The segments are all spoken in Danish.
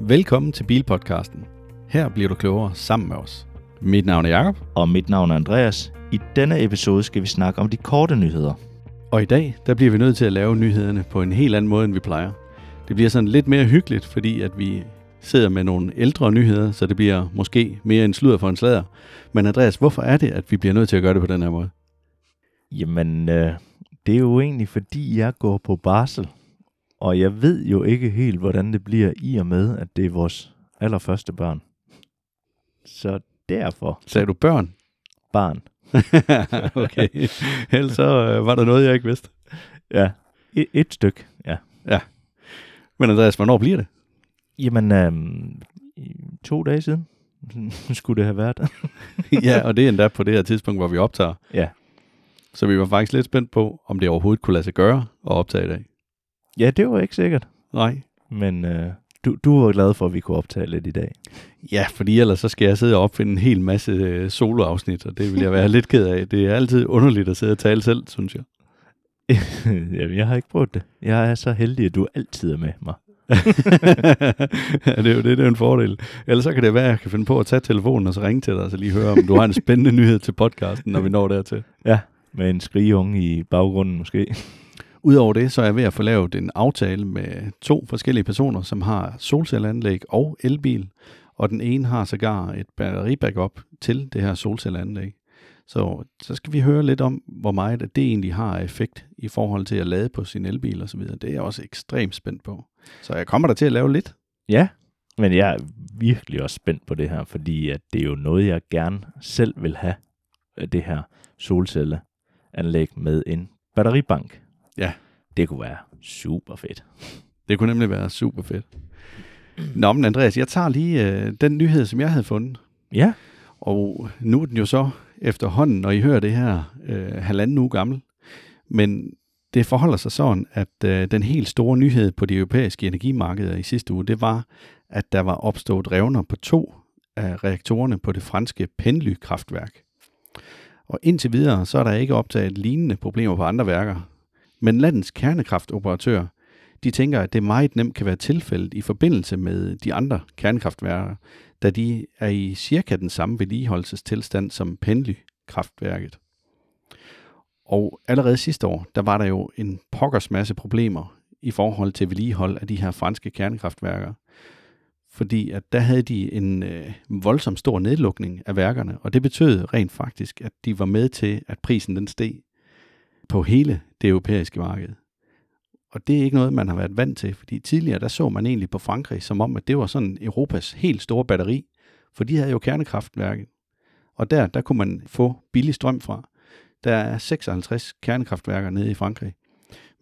Velkommen til Bilpodcasten. Her bliver du klogere sammen med os. Mit navn er Jakob, Og mit navn er Andreas. I denne episode skal vi snakke om de korte nyheder. og i dag der bliver vi nødt til at lave nyhederne på en helt anden måde, end vi plejer. Det bliver sådan lidt mere hyggeligt, fordi at vi sidder med nogle ældre nyheder, så det bliver måske mere en sludder for en slader. Men Andreas, hvorfor er det, at vi bliver nødt til at gøre det på den her måde? Jamen, øh, det er jo egentlig fordi, jeg går på barsel. Og jeg ved jo ikke helt, hvordan det bliver i og med, at det er vores allerførste barn. Så derfor, Sagde du børn? barn. okay. Ellers så øh, var der noget, jeg ikke vidste. Ja, et, et stykke, ja. Men Andreas, hvornår bliver det? Jamen, øh, to dage siden skulle det have været. ja, og det er endda på det her tidspunkt, hvor vi optager. ja. Så vi var faktisk lidt spændt på, om det overhovedet kunne lade sig gøre at optage i dag. Ja, det var ikke sikkert. Nej. Men øh, du, du var glad for, at vi kunne optage lidt i dag. Ja, fordi ellers så skal jeg sidde og opfinde en hel masse øh, soloafsnit, og det vil jeg være lidt ked af. Det er altid underligt at sidde og tale selv, synes jeg. Jamen, jeg har ikke prøvet det. Jeg er så heldig, at du altid er med mig. ja, det er jo det, det er en fordel. Ellers så kan det være, at jeg kan finde på at tage telefonen og så ringe til dig, og så lige høre, om du har en spændende nyhed til podcasten, når vi når dertil. Ja, med en skrigeunge i baggrunden måske. Udover det, så er jeg ved at få lavet en aftale med to forskellige personer, som har solcelleanlæg og elbil, og den ene har sågar et batteribackup til det her solcelleanlæg. Så, så skal vi høre lidt om, hvor meget det egentlig har effekt i forhold til at lade på sin elbil og så videre. Det er jeg også ekstremt spændt på. Så jeg kommer der til at lave lidt. Ja, men jeg er virkelig også spændt på det her, fordi at det er jo noget, jeg gerne selv vil have, øh, det her solcelleanlæg med en batteribank. Ja. Det kunne være super fedt. Det kunne nemlig være super fedt. Nå, men Andreas, jeg tager lige øh, den nyhed, som jeg havde fundet. Ja, Og nu er den jo så efterhånden, når I hører det her, øh, halvanden uge gammel. Men det forholder sig sådan, at øh, den helt store nyhed på de europæiske energimarkeder i sidste uge, det var, at der var opstået revner på to af reaktorerne på det franske Penly-kraftværk. Og indtil videre, så er der ikke optaget lignende problemer på andre værker. Men landets kernekraftoperatør, de tænker, at det meget nemt kan være tilfældet i forbindelse med de andre kernekraftværker, da de er i cirka den samme vedligeholdelsestilstand som Penly-kraftværket. Og allerede sidste år, der var der jo en pokkers masse problemer i forhold til vedligehold af de her franske kernekraftværker. Fordi at der havde de en øh, voldsom stor nedlukning af værkerne, og det betød rent faktisk, at de var med til, at prisen den steg på hele det europæiske marked. Og det er ikke noget, man har været vant til, fordi tidligere der så man egentlig på Frankrig som om, at det var sådan Europas helt store batteri, for de havde jo kernekraftværket. Og der, der kunne man få billig strøm fra. Der er 56 kernekraftværker nede i Frankrig.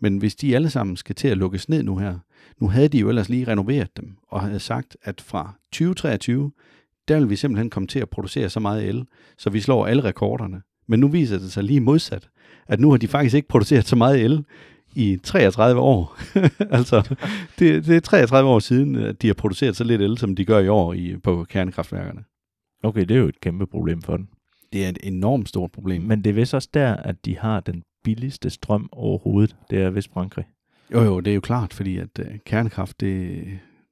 Men hvis de alle sammen skal til at lukkes ned nu her, nu havde de jo ellers lige renoveret dem, og havde sagt, at fra 2023, der vil vi simpelthen komme til at producere så meget el, så vi slår alle rekorderne. Men nu viser det sig lige modsat, at nu har de faktisk ikke produceret så meget el i 33 år. altså, det, det er 33 år siden, at de har produceret så lidt el, som de gør i år i, på kernekraftværkerne. okay, det er jo et kæmpe problem for den. Det er et enormt stort problem. Men det er vist også der, at de har den billigste strøm overhovedet. Det er vist Frankrig. Jo, jo, det er jo klart, fordi at uh, kernekraft, det,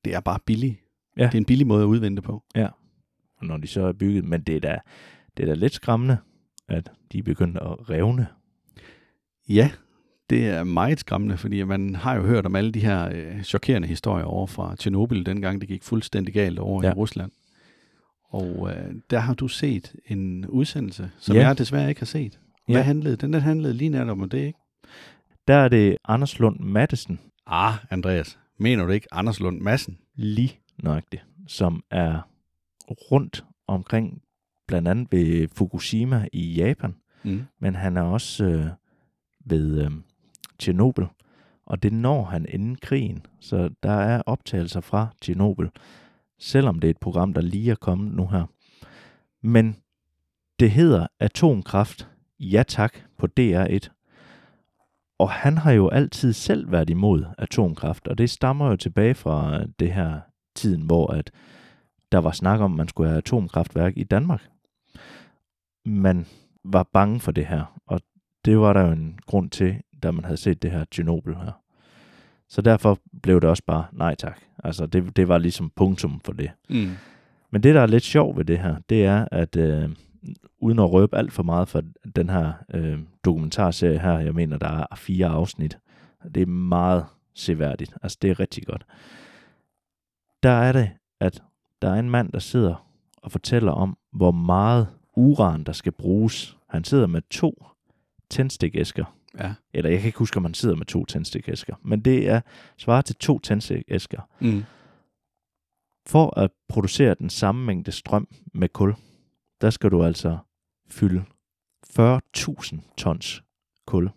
det er bare billigt. Ja. Det er en billig måde at udvinde det på. Og når de så er bygget. Men det er da, det er da lidt skræmmende, at de er begyndt at revne. Ja, det er meget skræmmende, fordi man har jo hørt om alle de her øh, chokerende historier over fra Tjernobyl, dengang det gik fuldstændig galt over ja. I Rusland. Og øh, der har du set en udsendelse, som Ja. jeg desværre ikke har set. Hvad Ja. handlede den? Den handlede lige netop om det, ikke? Der er det Anders Lund Mattesen, Ah, Andreas, mener du ikke Anders Lund Madsen? lige nøjagtigt, som er rundt omkring blandt andet ved Fukushima i Japan, Mm. men han er også øh, ved øh, Tjernobyl, og det når han inden krigen, så der er optagelser fra Tjernobyl, selvom det er et program, der lige er kommet nu her. Men det hedder Atomkraft, ja tak, på DR1. Og han har jo altid selv været imod atomkraft, og det stammer jo tilbage fra det her tiden, hvor at der var snak om, at man skulle have atomkraftværk i Danmark. Man var bange for det her, og det var der jo en grund til, da man havde set det her Tjernobyl her. Så derfor blev det også bare nej tak. Altså det, det var ligesom punktum for det. Mm. Men det, der er lidt sjovt ved det her, det er, at øh, uden at røbe alt for meget for den her øh, dokumentarserie her, jeg mener, der er fire afsnit, det er meget seværdigt. Altså, det er rigtig godt. Der er det, at der er en mand, der sidder og fortæller om, hvor meget uran, der skal bruges. Han sidder med to tændstikæsker. Ja. Eller jeg kan ikke huske, om han sidder med to tændstikæsker. Men det er svaret til to tændstikæsker. Mm. For at producere den samme mængde strøm med kul, der skal du altså fylde 40.000 tons kul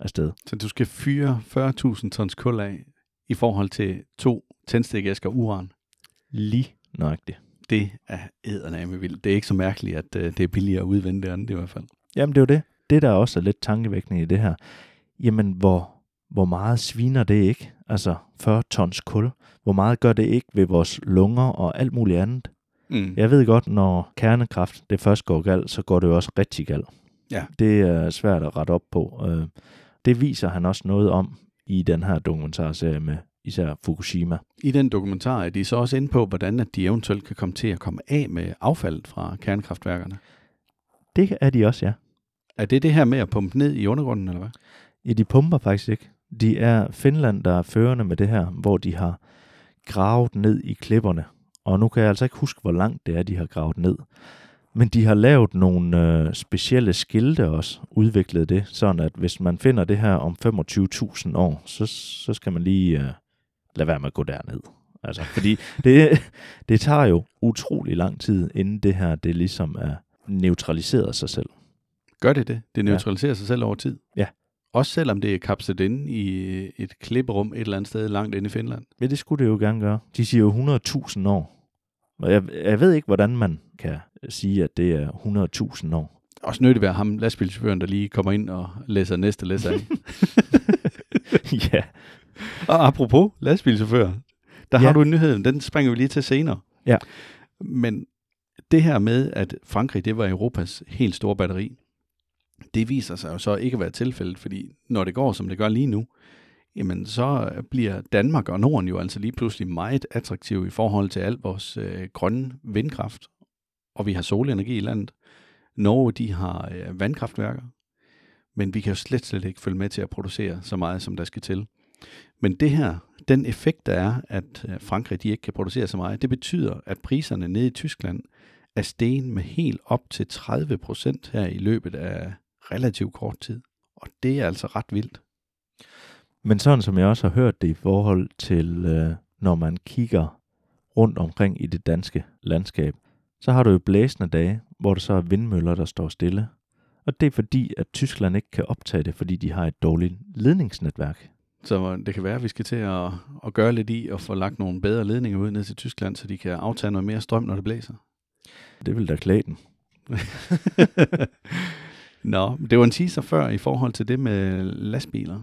afsted. Så du skal fyre 40.000 tons kul af i forhold til to tændstikæsker uran. Lige nøjagtigt. Det er eddermame vildt. Det er ikke så mærkeligt, at uh, det er billigere at udvinde det andet i hvert fald. Jamen det er jo det. Det, der også er lidt tankevækkende i det her, jamen hvor, hvor meget sviner det ikke? Altså 40 tons kul. Hvor meget gør det ikke ved vores lunger og alt muligt andet? Mm. Jeg ved godt, når kernekraft det først går galt, så går det jo også rigtig galt. Ja. Det er svært at rette op på. Øh, Det viser han også noget om i den her dokumentarserie med især Fukushima. I den dokumentar er de så også inde på, hvordan at de eventuelt kan komme til at komme af med affaldet fra kernekraftværkerne. Det er de også, ja. Er det det her med at pumpe ned i undergrunden, eller hvad? Ja, de pumper faktisk ikke. De er Finland, der er førende med det her, hvor de har gravet ned i klipperne. Og nu kan jeg altså ikke huske, hvor langt det er, de har gravet ned. Men de har lavet nogle øh, specielle skilte også, udviklet det, sådan at hvis man finder det her om 25.000 år, så, så skal man lige øh, lade være med at gå derned. Altså, fordi det, det tager jo utrolig lang tid, inden det her det ligesom er neutraliseret sig selv. Gør det det? Det neutraliserer ja. sig selv over tid? Ja. Også selvom det er kapslet inde i et klipperum et eller andet sted langt inde i Finland? Ja, det skulle det jo gerne gøre. De siger jo 100.000 år. Og jeg, jeg ved ikke, hvordan man kan sige, at det er 100.000 år. Også nødt til at være ham, lastbilchaufføren, der lige kommer ind og læser næste læser af. ja. Og apropos lastbilchauffør, der Ja. har du en nyhed, den springer vi lige til senere. Ja. Men det her med, at Frankrig, det var Europas helt store batteri, det viser sig jo så ikke at være tilfældet, fordi når det går, som det gør lige nu, jamen så bliver Danmark og Norden jo altså lige pludselig meget attraktive i forhold til al vores øh, grønne vindkraft, og vi har solenergi i landet. Norge, de har øh, vandkraftværker, men vi kan jo slet, slet ikke følge med til at producere så meget, som der skal til. Men det her, den effekt, der er, at øh, Frankrig de ikke kan producere så meget, det betyder, at priserne nede i Tyskland er stegen med helt op til 30 procent her i løbet af relativt kort tid. Og det er altså ret vildt. Men sådan som jeg også har hørt det i forhold til, øh, når man kigger rundt omkring i det danske landskab, så har du jo blæsende dage, hvor der så er vindmøller, der står stille. Og det er fordi, at Tyskland ikke kan optage det, fordi de har et dårligt ledningsnetværk. Så det kan være, at vi skal til at, at gøre lidt i og få lagt nogle bedre ledninger ud ned til Tyskland, så de kan aftage noget mere strøm, når det blæser. Det vil da klæde den. Nå, det var en teaser før i forhold til det med lastbiler.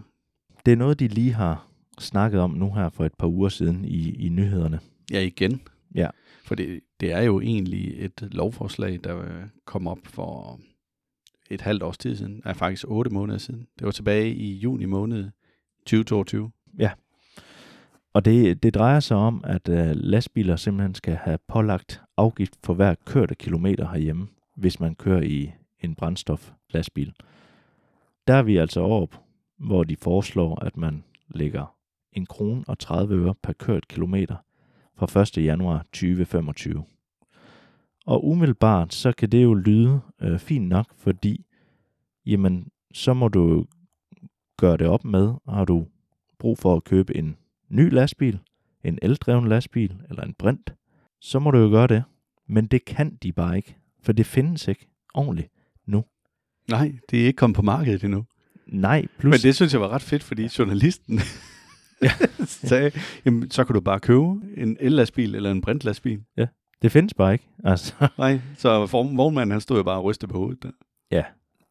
Det er noget, de lige har snakket om nu her for et par uger siden i, i nyhederne. Ja, igen. Ja. For det, det er jo egentlig et lovforslag, der øh, kom op for et halvt års tid siden. Er faktisk otte måneder siden. Det var tilbage i juni måned 2022. Og det, det drejer sig om, at øh, lastbiler simpelthen skal have pålagt afgift for hver kørte kilometer herhjemme, hvis man kører i en brændstoflastbil. Der er vi altså op, hvor de foreslår, at man lægger en krone og 30 øre per kørt kilometer fra 1. januar 2025. Og umiddelbart, så kan det jo lyde øh, fint nok, fordi jamen, så må du gøre det op med, har du brug for at købe en ny lastbil, en eldreven lastbil eller en brint, så må du jo gøre det. Men det kan de bare ikke, for det findes ikke ordentligt. Nej, det er ikke kommet på markedet endnu. Nej, plus... Men det synes jeg var ret fedt, fordi journalisten sagde, jamen, så kan du bare købe en el-lastbil eller en brintlastbil. det findes bare ikke. Altså, Nej, så vognmanden han stod jo bare og rystede på hovedet. Der. ja,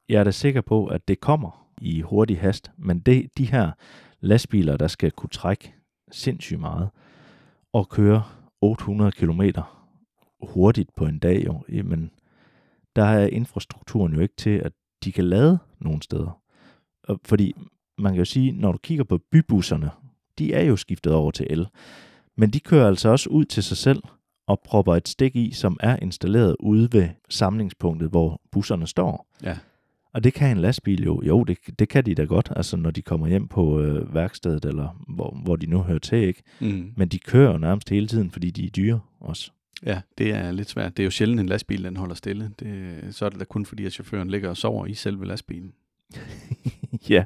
jeg er da sikker på, at det kommer i hurtig hast, men det, de her lastbiler, der skal kunne trække sindssygt meget og køre 800 km hurtigt på en dag, jo, jamen, der er infrastrukturen jo ikke til, at de kan lade nogen steder. Og Fordi man kan jo sige, når du kigger på bybusserne, de er jo skiftet over til el. Men de kører altså også ud til sig selv og propper et stik i, som er installeret ude ved samlingspunktet, hvor busserne står. Ja. Og det kan en lastbil jo. Jo, det, det kan de da godt, altså når de kommer hjem på øh, værkstedet, eller hvor, hvor de nu hører til, ikke? Mm. Men de kører jo nærmest hele tiden, fordi de er dyre også. Ja, det er lidt svært. Det er jo sjældent, en lastbil den holder stille. Det, så er det da kun fordi, at chaufføren ligger og sover i selve lastbilen. ja.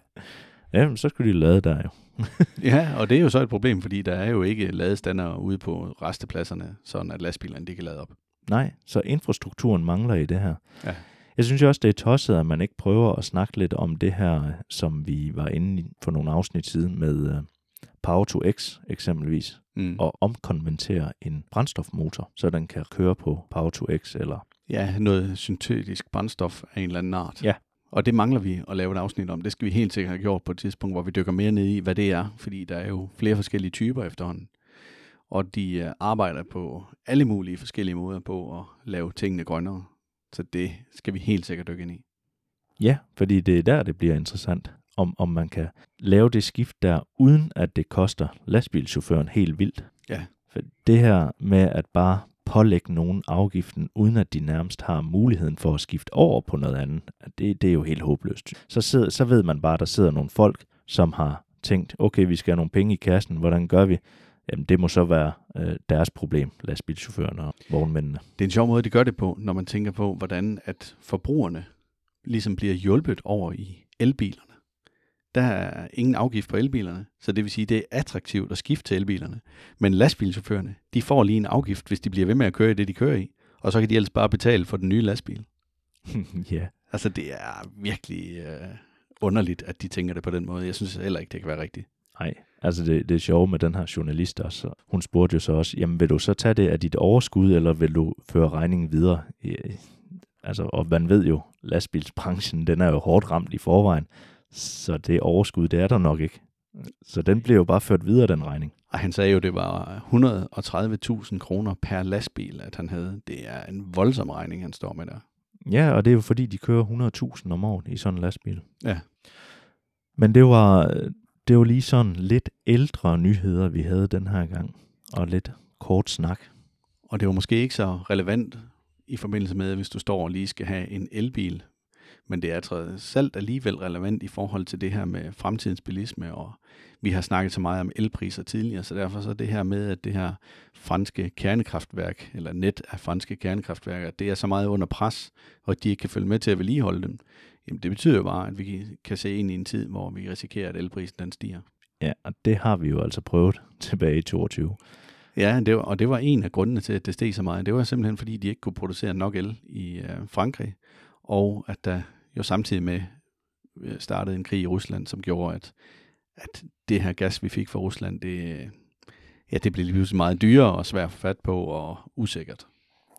Ja, så skulle de lade der jo. ja, og det er jo så et problem, fordi der er jo ikke ladestander ude på restepladserne, sådan at lastbilerne de kan lade op. Nej, så infrastrukturen mangler i det her. Ja. Jeg synes jo også, det er tosset, at man ikke prøver at snakke lidt om det her, som vi var inde i for nogle afsnit siden med uh, Power to X eksempelvis, Mm. og omkonvertere en brændstofmotor, så den kan køre på Power to X eller Ja, noget syntetisk brændstof af en eller anden art. Ja. Og det mangler vi at lave et afsnit om. Det skal vi helt sikkert have gjort på et tidspunkt, hvor vi dykker mere ned i, hvad det er. Fordi der er jo flere forskellige typer efterhånden. Og de øh, arbejder på alle mulige forskellige måder på at lave tingene grønnere. Så det skal vi helt sikkert dykke ind i. Ja, fordi det er der, det bliver interessant, om, om man kan lave det skift der, uden at det koster lastbilchaufføren helt vildt. Ja. For det her med at bare pålægge nogen afgiften, uden at de nærmest har muligheden for at skifte over på noget andet, det, det er jo helt håbløst. Så, sidder, så ved man bare, at der sidder nogle folk, som har tænkt, okay, vi skal have nogle penge i kassen, hvordan gør vi? Jamen, det må så være øh, deres problem, lastbilchaufførerne og vognmændene. Det er en sjov måde, de gør det på, når man tænker på, hvordan at forbrugerne ligesom bliver hjulpet over i elbilerne. Der er ingen afgift på elbilerne, så det vil sige, det er attraktivt at skifte til elbilerne. Men lastbilchaufførerne, de får lige en afgift, hvis de bliver ved med at køre i det, de kører i. Og så kan de ellers bare betale for den nye lastbil. ja. Altså, det er virkelig øh, underligt, at de tænker det på den måde. Jeg synes heller ikke, det kan være rigtigt. Nej, altså det, det er sjovt med den her journalist også. Hun spurgte jo så også, jamen vil du så tage det af dit overskud, eller vil du føre regningen videre? Altså, og man ved jo, lastbilsbranchen, den er jo hårdt ramt i forvejen, så det overskud, det er der nok ikke. Så den bliver jo bare ført videre, den regning. Og han sagde jo, det var 130.000 kroner per lastbil, at han havde. Det er en voldsom regning, han står med der. Ja, og det er jo fordi, de kører 100.000 om året i sådan en lastbil. Ja. Men det var, det var lige sådan lidt ældre nyheder, vi havde den her gang, og lidt kort snak. Og det var måske ikke så relevant i forbindelse med, hvis du står og lige skal have en elbil. Men det er altså trods alt alligevel relevant i forhold til det her med fremtidens bilisme, og vi har snakket så meget om elpriser tidligere, så derfor så det her med, at det her franske kernekraftværk, eller net af franske kernekraftværker, det er så meget under pres, og de ikke kan følge med til at vedligeholde dem, jamen det betyder jo bare, at vi kan se ind i en tid, hvor vi risikerer, at elprisen den stiger. Ja, og det har vi jo altså prøvet tilbage i 22. Ja, det var, og det var en af grundene til, at det steg så meget. Det var simpelthen, fordi de ikke kunne producere nok el i øh, Frankrig, og at der jo samtidig med startede en krig i Rusland, som gjorde, at, at det her gas, vi fik fra Rusland, det, ja, det blev lige meget dyrere og svært at få fat på og usikkert.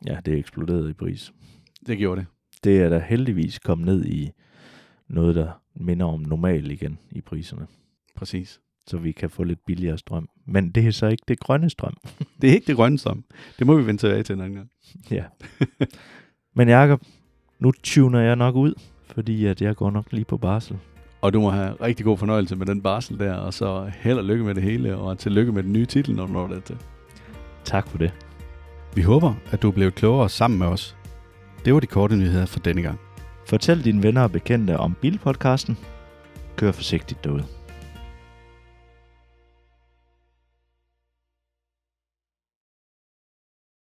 Ja, det eksploderede i pris. Det gjorde det. Det er da heldigvis kommet ned i noget, der minder om normal igen i priserne. Præcis. Så vi kan få lidt billigere strøm. Men det er så ikke det grønne strøm. Det er ikke det grønne strøm. Det må vi vente tilbage til en anden gang. ja. Men Jacob, nu tuner jeg nok ud, fordi at jeg går nok lige på barsel. Og du må have rigtig god fornøjelse med den barsel der, og så held og lykke med det hele, og tillykke med den nye titel, når du når det til. Tak for det. Vi håber, at du er blevet klogere sammen med os. Det var de korte nyheder for denne gang. Fortæl dine venner og bekendte om Bilpodcasten. Kør forsigtigt derude.